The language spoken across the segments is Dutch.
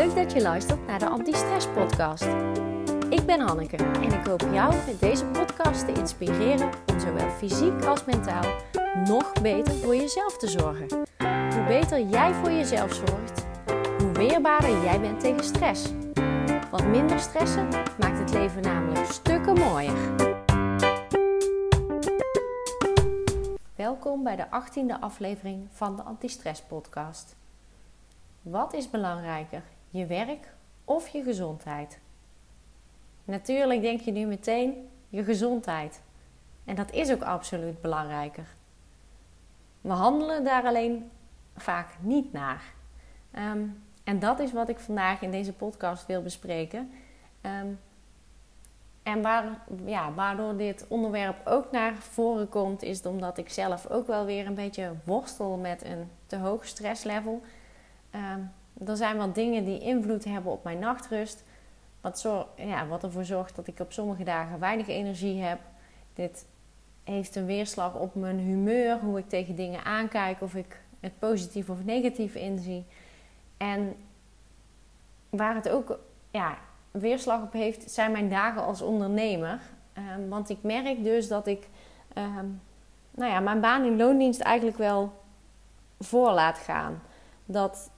Leuk dat je luistert naar de Anti-Stress Podcast. Ik ben Hanneke en ik hoop jou met deze podcast te inspireren om zowel fysiek als mentaal nog beter voor jezelf te zorgen. Hoe beter jij voor jezelf zorgt, hoe weerbaarder jij bent tegen stress. Wat minder stressen maakt het leven namelijk stukken mooier. Welkom bij de 18e aflevering van de Anti-Stress Podcast. Wat is belangrijker, je werk of je gezondheid? Natuurlijk denk je nu meteen je gezondheid. En dat is ook absoluut belangrijker. We handelen daar alleen vaak niet naar. Ehm, en dat is wat ik vandaag in deze podcast wil bespreken. Ehm, en waar, ja, waardoor dit onderwerp ook naar voren komt, is omdat ik zelf ook wel weer een beetje worstel met een te hoog stresslevel. Um, er zijn wat dingen die invloed hebben op mijn nachtrust. Wat, ja, wat ervoor zorgt dat ik op sommige dagen weinig energie heb. Dit heeft een weerslag op mijn humeur, hoe ik tegen dingen aankijk, of ik het positief of negatief inzie. En waar het ook ja, weerslag op heeft, zijn mijn dagen als ondernemer. Um, want ik merk dus dat ik um, nou ja, mijn baan in loondienst eigenlijk wel voor laat gaan. Dat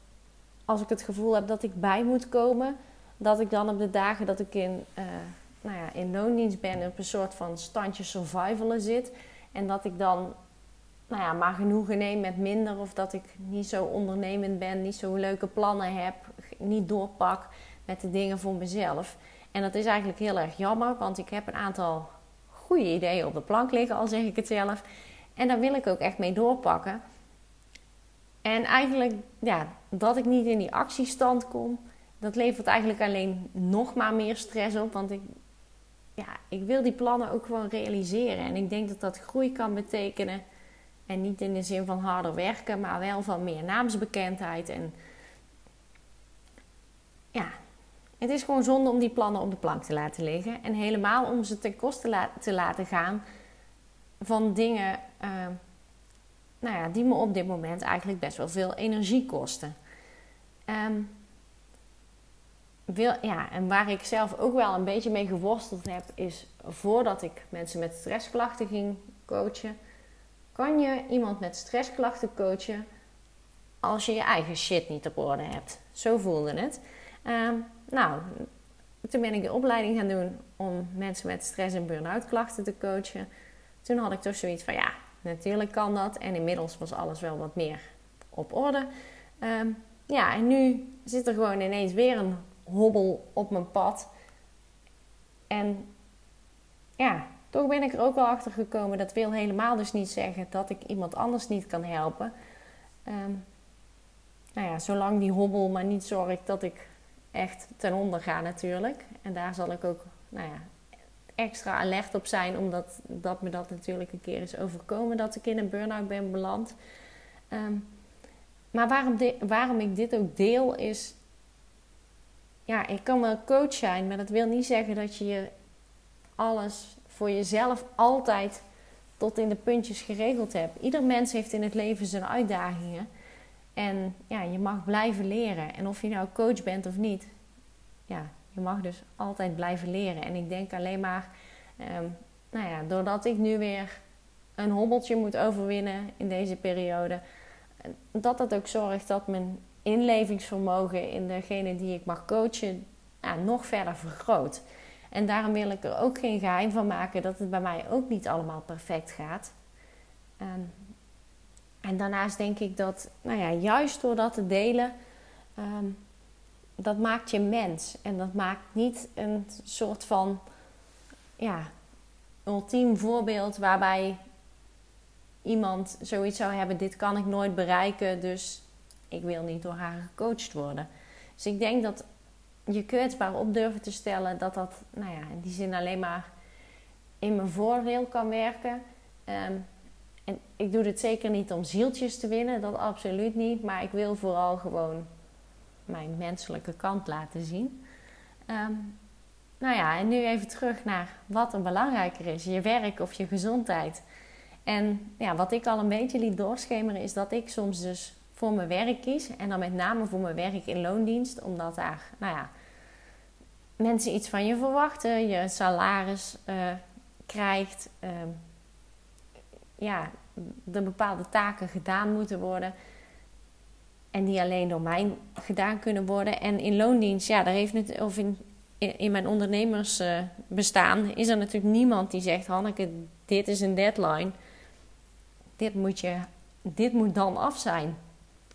als ik het gevoel heb dat ik bij moet komen, dat ik dan op de dagen dat ik in, uh, nou ja, in loondienst ben, op een soort van standje survivalen zit. En dat ik dan nou ja, maar genoegen neem met minder. Of dat ik niet zo ondernemend ben, niet zo leuke plannen heb, niet doorpak met de dingen voor mezelf. En dat is eigenlijk heel erg jammer, want ik heb een aantal goede ideeën op de plank liggen, al zeg ik het zelf. En daar wil ik ook echt mee doorpakken. En eigenlijk, ja, dat ik niet in die actiestand kom, dat levert eigenlijk alleen nog maar meer stress op. Want ik, ja, ik wil die plannen ook gewoon realiseren. En ik denk dat dat groei kan betekenen. En niet in de zin van harder werken, maar wel van meer naamsbekendheid. En ja, het is gewoon zonde om die plannen op de plank te laten liggen. En helemaal om ze ten koste te laten gaan van dingen. Uh, nou ja, die me op dit moment eigenlijk best wel veel energie kosten. Wil, ja, en waar ik zelf ook wel een beetje mee geworsteld heb, is voordat ik mensen met stressklachten ging coachen, kan je iemand met stressklachten coachen als je je eigen shit niet op orde hebt. Zo voelde het. Um, nou, toen ben ik de opleiding gaan doen om mensen met stress- en burn-out klachten te coachen. Toen had ik toch zoiets van ja, Natuurlijk kan dat. En inmiddels was alles wel wat meer op orde. Ehm, ja, en nu zit er gewoon ineens weer een hobbel op mijn pad. En ja, toch ben ik er ook wel achter gekomen. Dat wil helemaal dus niet zeggen dat ik iemand anders niet kan helpen. Um, nou ja, zolang die hobbel maar niet zorgt dat ik echt ten onder ga natuurlijk. En daar zal ik ook nou ja, extra alert op zijn, omdat dat me dat natuurlijk een keer is overkomen dat ik in een burn-out ben beland. Ehm, maar waarom, waarom ik dit ook deel is. Ja, ik kan wel coach zijn, maar dat wil niet zeggen dat je alles voor jezelf altijd tot in de puntjes geregeld hebt. Ieder mens heeft in het leven zijn uitdagingen. En ja, je mag blijven leren. En of je nou coach bent of niet, ja, je mag dus altijd blijven leren. En ik denk alleen maar, um, nou ja, doordat ik nu weer een hobbeltje moet overwinnen in deze periode, dat dat ook zorgt dat mijn inlevingsvermogen in degene die ik mag coachen ja, nog verder vergroot. En daarom wil ik er ook geen geheim van maken dat het bij mij ook niet allemaal perfect gaat. Um, en daarnaast denk ik dat, nou ja, juist door dat te delen, um, dat maakt je mens. En dat maakt niet een soort van ja, ultiem voorbeeld waarbij iemand zoiets zou hebben: dit kan ik nooit bereiken, dus ik wil niet door haar gecoacht worden. Dus ik denk dat je kwetsbaar op durven te stellen, dat dat nou ja, in die zin alleen maar in mijn voordeel kan werken. Ehm, en ik doe dit zeker niet om zieltjes te winnen, dat absoluut niet. Maar ik wil vooral gewoon mijn menselijke kant laten zien. Ehm, nou ja, en nu even terug naar wat er belangrijker is: je werk of je gezondheid. En ja, wat ik al een beetje liet doorschemeren is dat ik soms dus voor mijn werk kies. En dan met name voor mijn werk in loondienst. Omdat daar, nou ja, mensen iets van je verwachten. Je salaris uh, krijgt. Uh, ja, er bepaalde taken gedaan moeten worden. En die alleen door mij gedaan kunnen worden. En in loondienst, ja, daar heeft het, of in, in mijn ondernemersbestaan, is er natuurlijk niemand die zegt: Hanneke, dit is een deadline. Dit moet, je, dit moet dan af zijn.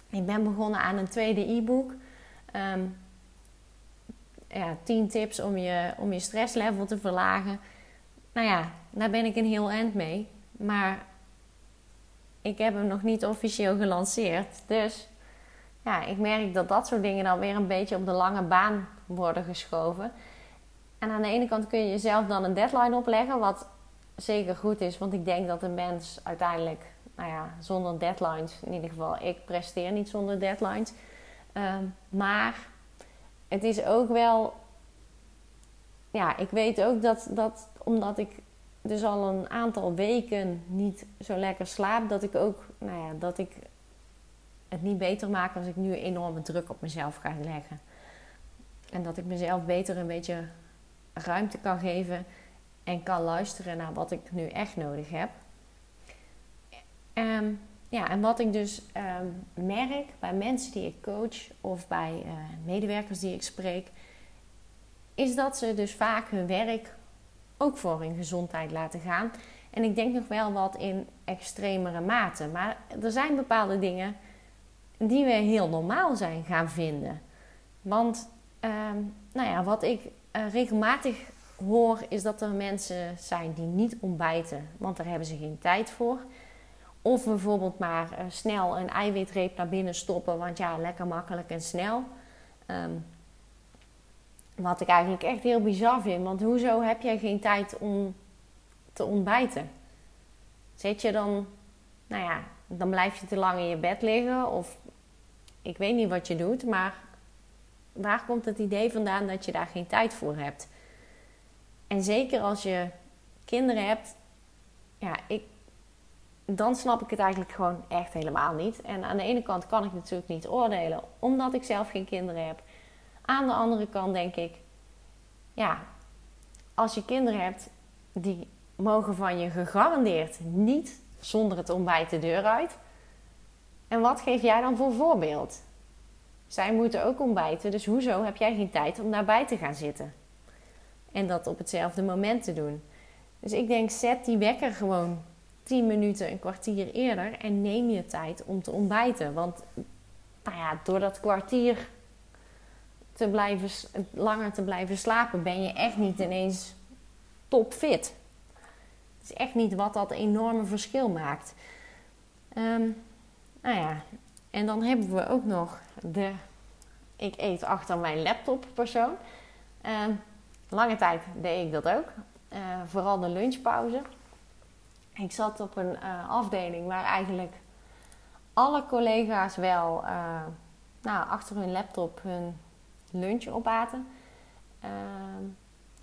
Ik ben begonnen aan een tweede e-book. Um, ja, 10 tips om je, om je stresslevel te verlagen. Nou ja, daar ben ik een heel eind mee. Maar ik heb hem nog niet officieel gelanceerd. Dus ja, ik merk dat dat soort dingen dan weer een beetje op de lange baan worden geschoven. En aan de ene kant kun je jezelf dan een deadline opleggen, wat zeker goed is, want ik denk dat een mens uiteindelijk, nou ja, zonder deadlines, in ieder geval, ik presteer niet zonder deadlines. Ehm, maar het is ook wel, ja, ik weet ook dat, dat omdat ik dus al een aantal weken niet zo lekker slaap, dat ik ook, nou ja, dat ik het niet beter maak als ik nu enorme druk op mezelf ga leggen. En dat ik mezelf beter een beetje ruimte kan geven en kan luisteren naar wat ik nu echt nodig heb. Um, ja, en wat ik dus um, merk bij mensen die ik coach of bij uh, medewerkers die ik spreek, is dat ze dus vaak hun werk ook voor hun gezondheid laten gaan. En ik denk nog wel wat in extremere mate. Maar er zijn bepaalde dingen die we heel normaal zijn gaan vinden. Want um, nou ja, wat ik uh, regelmatig hoor is dat er mensen zijn die niet ontbijten, want daar hebben ze geen tijd voor. Of bijvoorbeeld maar uh, snel een eiwitreep naar binnen stoppen, want ja, lekker makkelijk en snel. Um, wat ik eigenlijk echt heel bizar vind, want hoezo heb jij geen tijd om te ontbijten? Zet je dan, nou ja, dan blijf je te lang in je bed liggen of ik weet niet wat je doet, maar waar komt het idee vandaan dat je daar geen tijd voor hebt? En zeker als je kinderen hebt, ja, ik, dan snap ik het eigenlijk gewoon echt helemaal niet. En aan de ene kant kan ik natuurlijk niet oordelen, omdat ik zelf geen kinderen heb. Aan de andere kant denk ik, ja, als je kinderen hebt, die mogen van je gegarandeerd niet zonder het ontbijt de deur uit. En wat geef jij dan voor voorbeeld? Zij moeten ook ontbijten, dus hoezo heb jij geen tijd om daarbij te gaan zitten? En dat op hetzelfde moment te doen. Dus ik denk, zet die wekker gewoon 10 minuten, een kwartier eerder en neem je tijd om te ontbijten. Want nou ja, door dat kwartier te blijven, langer te blijven slapen, ben je echt niet ineens topfit. Het is echt niet wat dat enorme verschil maakt. Um, nou ja, en dan hebben we ook nog de ik eet achter mijn laptop persoon. Uh, lange tijd deed ik dat ook. Uh, vooral de lunchpauze. Ik zat op een uh, afdeling waar eigenlijk alle collega's wel uh, nou, achter hun laptop hun lunch opaten.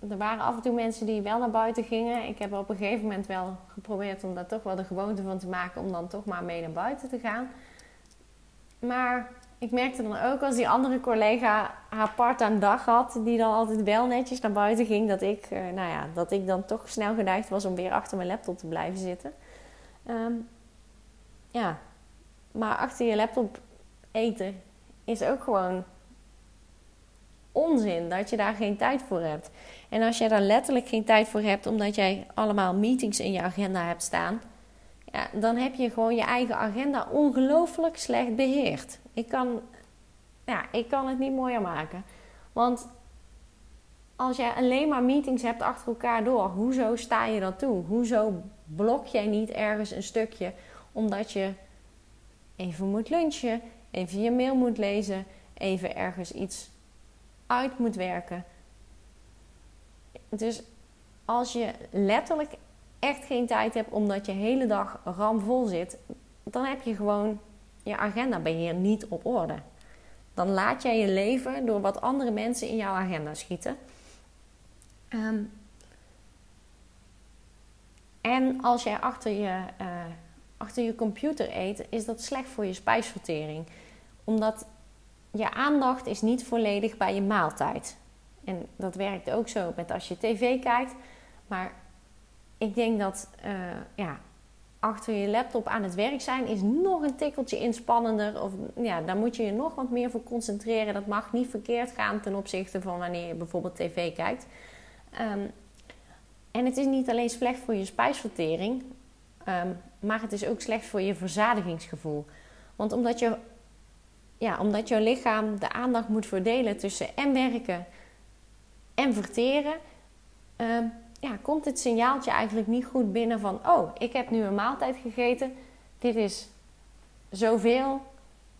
Er waren af en toe mensen die wel naar buiten gingen. Ik heb op een gegeven moment wel geprobeerd om daar toch wel de gewoonte van te maken om dan toch maar mee naar buiten te gaan. Maar ik merkte dan ook als die andere collega haar part-time dag had, die dan altijd wel netjes naar buiten ging, dat ik, uh, nou ja, dat ik dan toch snel geneigd was om weer achter mijn laptop te blijven zitten. Um, ja, maar achter je laptop eten is ook gewoon onzin dat je daar geen tijd voor hebt. En als je daar letterlijk geen tijd voor hebt, omdat jij allemaal meetings in je agenda hebt staan, ja, dan heb je gewoon je eigen agenda ongelooflijk slecht beheerd. Ik kan, ja, ik kan het niet mooier maken. Want als jij alleen maar meetings hebt achter elkaar door, hoezo sta je dat toe? Hoezo blok jij niet ergens een stukje omdat je even moet lunchen, even je mail moet lezen, even ergens iets uit moet werken? Dus als je letterlijk echt geen tijd hebt omdat je hele dag ramvol zit, dan heb je gewoon je agendabeheer niet op orde. Dan laat jij je leven door wat andere mensen in jouw agenda schieten. Um, en als jij achter je, uh, achter je computer eet, is dat slecht voor je spijsvertering. Omdat je aandacht is niet volledig bij je maaltijd. En dat werkt ook zo met als je tv kijkt. Maar ik denk dat uh, ja, achter je laptop aan het werk zijn is nog een tikkeltje inspannender. Of ja, daar moet je je nog wat meer voor concentreren. Dat mag niet verkeerd gaan ten opzichte van wanneer je bijvoorbeeld tv kijkt. Ehm, en het is niet alleen slecht voor je spijsvertering, ehm, maar het is ook slecht voor je verzadigingsgevoel. Want omdat, je, ja, omdat jouw lichaam de aandacht moet verdelen tussen en werken en verteren, ehm, ja, komt het signaaltje eigenlijk niet goed binnen van: oh, ik heb nu een maaltijd gegeten, dit is zoveel,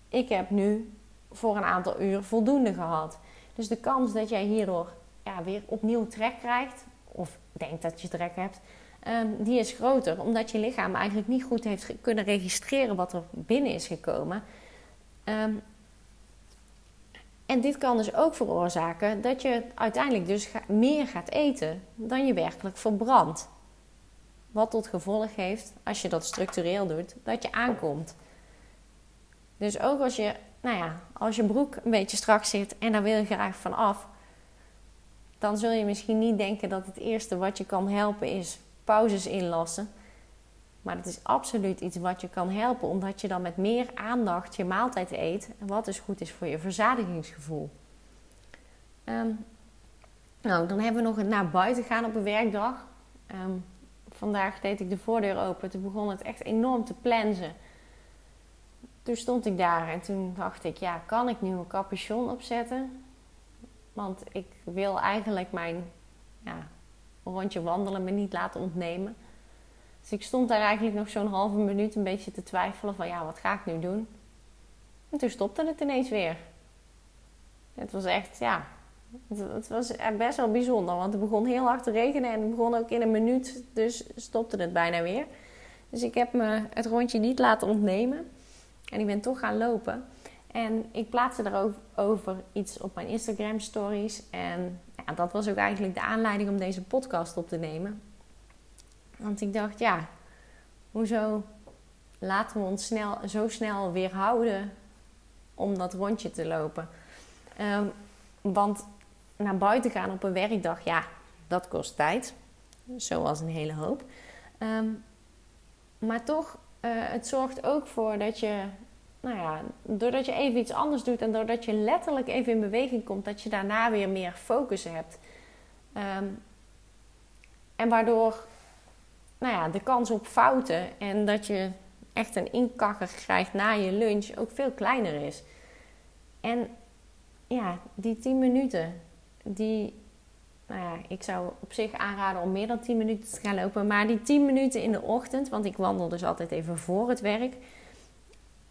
ik heb nu voor een aantal uur voldoende gehad. Dus de kans dat jij hierdoor ja, weer opnieuw trek krijgt, of denkt dat je trek hebt, ehm, die is groter. Omdat je lichaam eigenlijk niet goed heeft kunnen registreren wat er binnen is gekomen. Ehm, en dit kan dus ook veroorzaken dat je uiteindelijk dus meer gaat eten dan je werkelijk verbrandt. Wat tot gevolg heeft, als je dat structureel doet, dat je aankomt. Dus ook als je, nou ja, als je broek een beetje strak zit en daar wil je graag van af, dan zul je misschien niet denken dat het eerste wat je kan helpen is pauzes inlassen. Maar het is absoluut iets wat je kan helpen, omdat je dan met meer aandacht je maaltijd eet. Wat dus goed is voor je verzadigingsgevoel. Ehm, nou, dan hebben we nog het naar buiten gaan op een werkdag. Ehm, vandaag deed ik de voordeur open. Toen begon het echt enorm te plensen. Toen stond ik daar en toen dacht ik, ja, kan ik nu een capuchon opzetten? Want ik wil eigenlijk mijn ja, rondje wandelen me niet laten ontnemen. Dus ik stond daar eigenlijk nog zo'n halve minuut een beetje te twijfelen van ja, wat ga ik nu doen? En toen stopte het ineens weer. Het was echt, ja, het, was best wel bijzonder. Want het begon heel hard te regenen en het begon ook in een minuut. Dus stopte het bijna weer. Dus ik heb me het rondje niet laten ontnemen. En ik ben toch gaan lopen. En ik plaatste daarover iets op mijn Instagram stories. En ja, dat was ook eigenlijk de aanleiding om deze podcast op te nemen. Want ik dacht, ja, hoezo laten we ons snel, zo snel weerhouden om dat rondje te lopen? Um, want naar buiten gaan op een werkdag, ja, dat kost tijd. Zoals een hele hoop. Um, maar toch, uh, het zorgt ook voor dat je, nou ja, doordat je even iets anders doet en doordat je letterlijk even in beweging komt, dat je daarna weer meer focus hebt. Um, en waardoor nou ja, de kans op fouten en dat je echt een inkakker krijgt na je lunch ook veel kleiner is. En ja, die 10 minuten, die, nou ja, ik zou op zich aanraden om meer dan 10 minuten te gaan lopen. Maar die 10 minuten in de ochtend, want ik wandel dus altijd even voor het werk.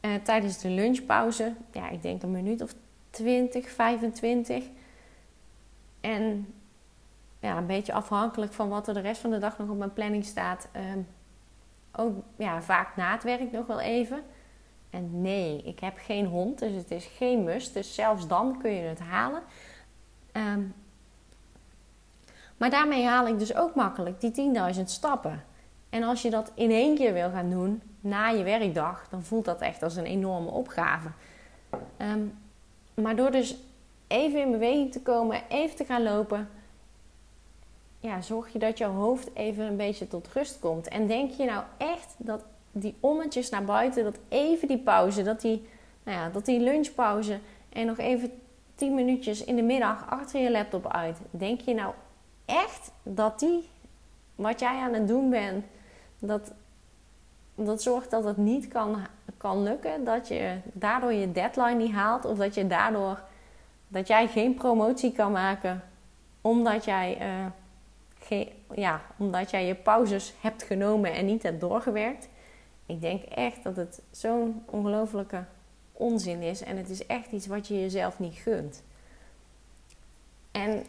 Uh, tijdens de lunchpauze, ja, ik denk een minuut of 20, 25. En ja, een beetje afhankelijk van wat er de rest van de dag nog op mijn planning staat. Ehm, ook ja, vaak na het werk nog wel even. En nee, ik heb geen hond, dus het is geen must. Dus zelfs dan kun je het halen. Ehm, maar daarmee haal ik dus ook makkelijk die 10.000 stappen. En als je dat in één keer wil gaan doen na je werkdag, dan voelt dat echt als een enorme opgave. Ehm, maar door dus even in beweging te komen, even te gaan lopen, ja, zorg je dat jouw hoofd even een beetje tot rust komt. En denk je nou echt dat die ommetjes naar buiten, dat even die pauze, dat die, nou ja, dat die lunchpauze en nog even 10 minuutjes in de middag achter je laptop uit. Denk je nou echt dat die, wat jij aan het doen bent, dat, dat zorgt dat het niet kan, kan lukken? Dat je daardoor je deadline niet haalt? Of dat je daardoor, dat jij geen promotie kan maken omdat jij... Uh, ja, omdat jij je pauzes hebt genomen en niet hebt doorgewerkt. Ik denk echt dat het zo'n ongelofelijke onzin is. En het is echt iets wat je jezelf niet gunt. En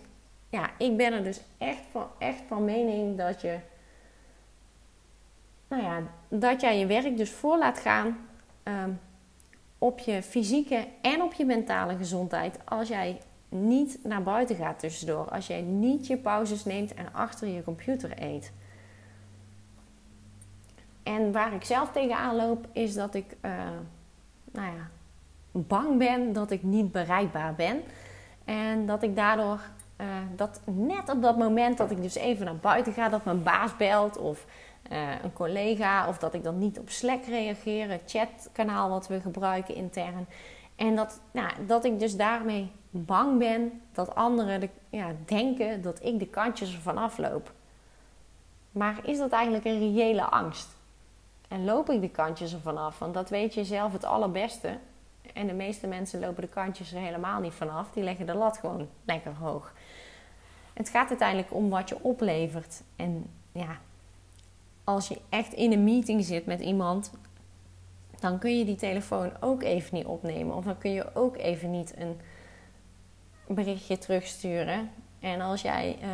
ja, ik ben er dus echt van, echt van mening dat je. Nou ja, dat jij je werk dus voor laat gaan ehm, op je fysieke en op je mentale gezondheid. Als jij niet naar buiten gaat tussendoor. Als jij niet je pauzes neemt en achter je computer eet. En waar ik zelf tegenaan loop, is dat ik uh, nou ja, bang ben dat ik niet bereikbaar ben. En dat ik daardoor, uh, dat net op dat moment dat ik dus even naar buiten ga, dat mijn baas belt of uh, een collega, of dat ik dan niet op Slack reageer, het chatkanaal wat we gebruiken intern. En dat, nou, dat ik dus daarmee bang ben dat anderen de, ja, denken dat ik de kantjes ervan afloop. Maar is dat eigenlijk een reële angst? En loop ik de kantjes ervan af? Want dat weet je zelf het allerbeste. En de meeste mensen lopen de kantjes er helemaal niet vanaf. Die leggen de lat gewoon lekker hoog. Het gaat uiteindelijk om wat je oplevert. En ja, als je echt in een meeting zit met iemand, dan kun je die telefoon ook even niet opnemen. Of dan kun je ook even niet een berichtje terugsturen. En als jij uh,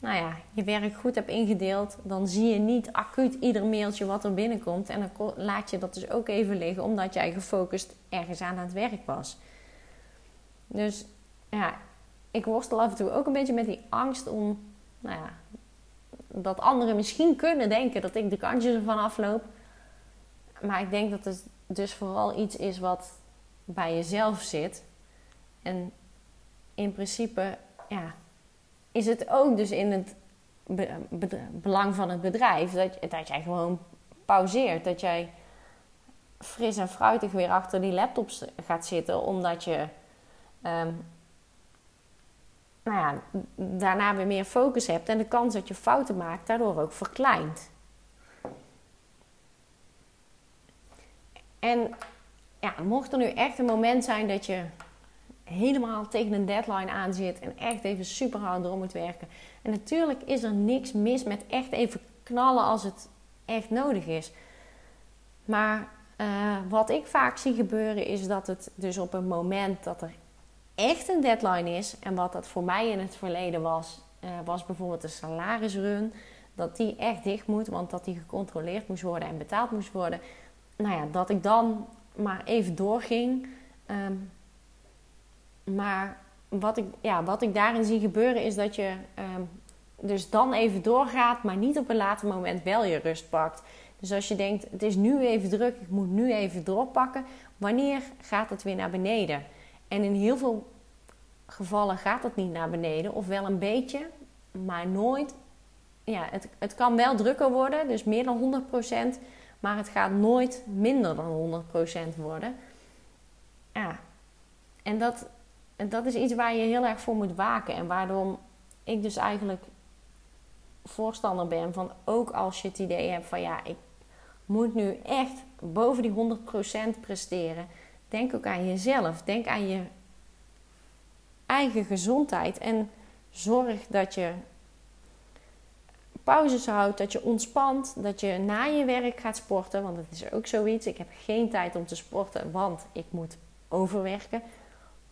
nou ja, je werk goed hebt ingedeeld, dan zie je niet acuut ieder mailtje wat er binnenkomt. En dan laat je dat dus ook even liggen, omdat jij gefocust ergens aan het werk was. Dus ja, ik worstel af en toe ook een beetje met die angst om, nou ja, dat anderen misschien kunnen denken dat ik de kantjes ervan afloop. Maar ik denk dat het dus vooral iets is wat bij jezelf zit. En in principe, ja, is het ook dus in het belang van het bedrijf dat, jij gewoon pauzeert. Dat jij fris en fruitig weer achter die laptop gaat zitten, omdat je ehm, nou ja, daarna weer meer focus hebt en de kans dat je fouten maakt daardoor ook verkleint. En ja, mocht er nu echt een moment zijn dat je helemaal tegen een deadline aan zit en echt even super hard door moet werken. En natuurlijk is er niks mis met echt even knallen als het echt nodig is. Maar uh, wat ik vaak zie gebeuren is dat het dus op een moment dat er echt een deadline is, en wat dat voor mij in het verleden was, uh, was bijvoorbeeld de salarisrun, dat die echt dicht moet, want dat die gecontroleerd moest worden en betaald moest worden. Nou ja, dat ik dan maar even doorging. Um, maar wat ik, ja, wat ik daarin zie gebeuren is dat je um, dus dan even doorgaat, maar niet op een later moment wel je rust pakt. Dus als je denkt, het is nu even druk, ik moet nu even doorpakken, wanneer gaat het weer naar beneden? En in heel veel gevallen gaat het niet naar beneden, of wel een beetje, maar nooit. Ja, het, het kan wel drukker worden, dus meer dan 100%, maar het gaat nooit minder dan 100% worden. Ja, en dat, dat is iets waar je heel erg voor moet waken. En waardoor ik dus eigenlijk voorstander ben van ook als je het idee hebt van ja, ik moet nu echt boven die 100% presteren. Denk ook aan jezelf. Denk aan je eigen gezondheid. En zorg dat je pauzes houdt, dat je ontspant, dat je na je werk gaat sporten. Want het is ook zoiets. Ik heb geen tijd om te sporten, want ik moet overwerken.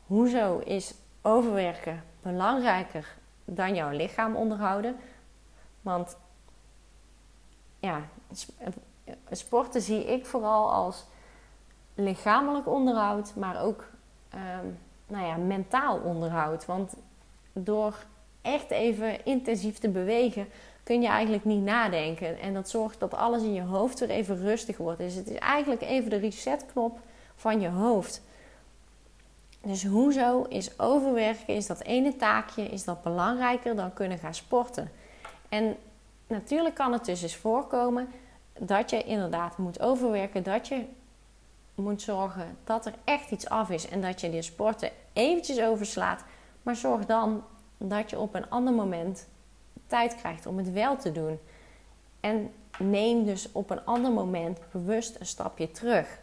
Hoezo is overwerken belangrijker dan jouw lichaam onderhouden? Want ja, sporten zie ik vooral als lichamelijk onderhoud, maar ook ehm, nou ja, mentaal onderhoud. Want door echt even intensief te bewegen, kun je eigenlijk niet nadenken. En dat zorgt dat alles in je hoofd weer even rustig wordt. Dus het is eigenlijk even de resetknop van je hoofd. Dus hoezo is overwerken, is dat ene taakje, is dat belangrijker dan kunnen gaan sporten? En natuurlijk kan het dus eens voorkomen dat je inderdaad moet overwerken, dat je moet zorgen dat er echt iets af is en dat je die sporten eventjes overslaat. Maar zorg dan dat je op een ander moment tijd krijgt om het wel te doen. En neem dus op een ander moment bewust een stapje terug.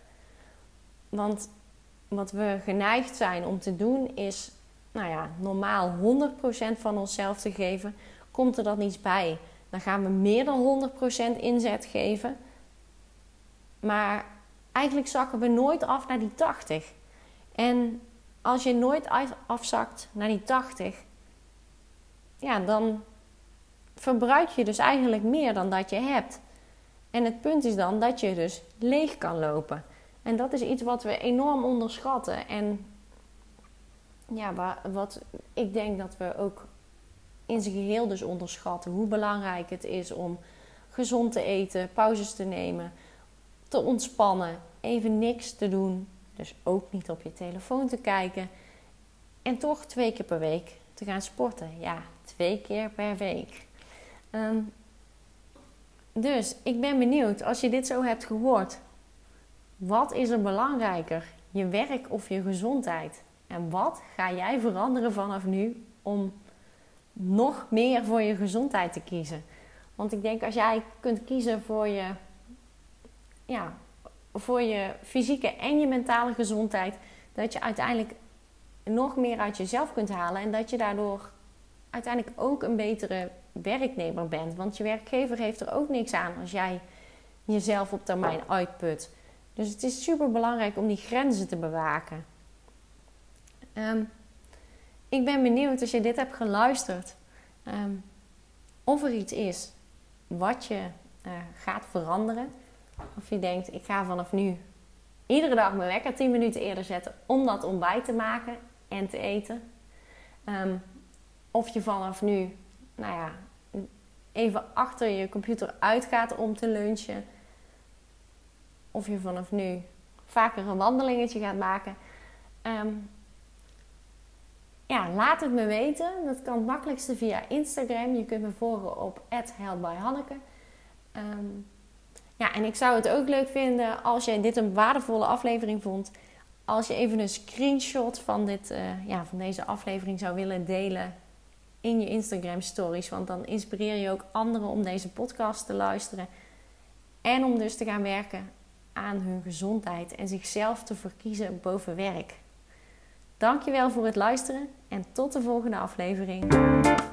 Want wat we geneigd zijn om te doen is, nou ja, normaal 100% van onszelf te geven. Komt er dat niets bij, dan gaan we meer dan 100% inzet geven. Maar eigenlijk zakken we nooit af naar die 80. En als je nooit afzakt naar die 80, ja, dan verbruik je dus eigenlijk meer dan dat je hebt. En het punt is dan dat je dus leeg kan lopen. En dat is iets wat we enorm onderschatten. En ja, wat ik denk dat we ook in zijn geheel dus onderschatten. Hoe belangrijk het is om gezond te eten, pauzes te nemen, te ontspannen, even niks te doen. Dus ook niet op je telefoon te kijken. En toch twee keer per week te gaan sporten. Ja, twee keer per week. Ehm, dus ik ben benieuwd, als je dit zo hebt gehoord, wat is er belangrijker? Je werk of je gezondheid? En wat ga jij veranderen vanaf nu om nog meer voor je gezondheid te kiezen? Want ik denk als jij kunt kiezen voor je, ja, voor je fysieke en je mentale gezondheid, dat je uiteindelijk nog meer uit jezelf kunt halen en dat je daardoor uiteindelijk ook een betere werknemer bent. Want je werkgever heeft er ook niks aan als jij jezelf op termijn uitput. Dus het is super belangrijk om die grenzen te bewaken. Um, ik ben benieuwd als je dit hebt geluisterd, um, of er iets is wat je uh, gaat veranderen. Of je denkt, ik ga vanaf nu iedere dag mijn wekker 10 minuten eerder zetten om dat ontbijt te maken en te eten. Um, of je vanaf nu, nou ja, even achter je computer uitgaat om te lunchen. Of je vanaf nu vaker een wandelingetje gaat maken. Um, ja, laat het me weten. Dat kan het makkelijkste via Instagram. Je kunt me volgen op @heldbyhanneke. Um, ja, en ik zou het ook leuk vinden als jij dit een waardevolle aflevering vond. Als je even een screenshot van, dit, uh, ja, van deze aflevering zou willen delen in je Instagram stories. Want dan inspireer je ook anderen om deze podcast te luisteren. En om dus te gaan werken aan hun gezondheid en zichzelf te verkiezen boven werk. Dankjewel voor het luisteren en tot de volgende aflevering.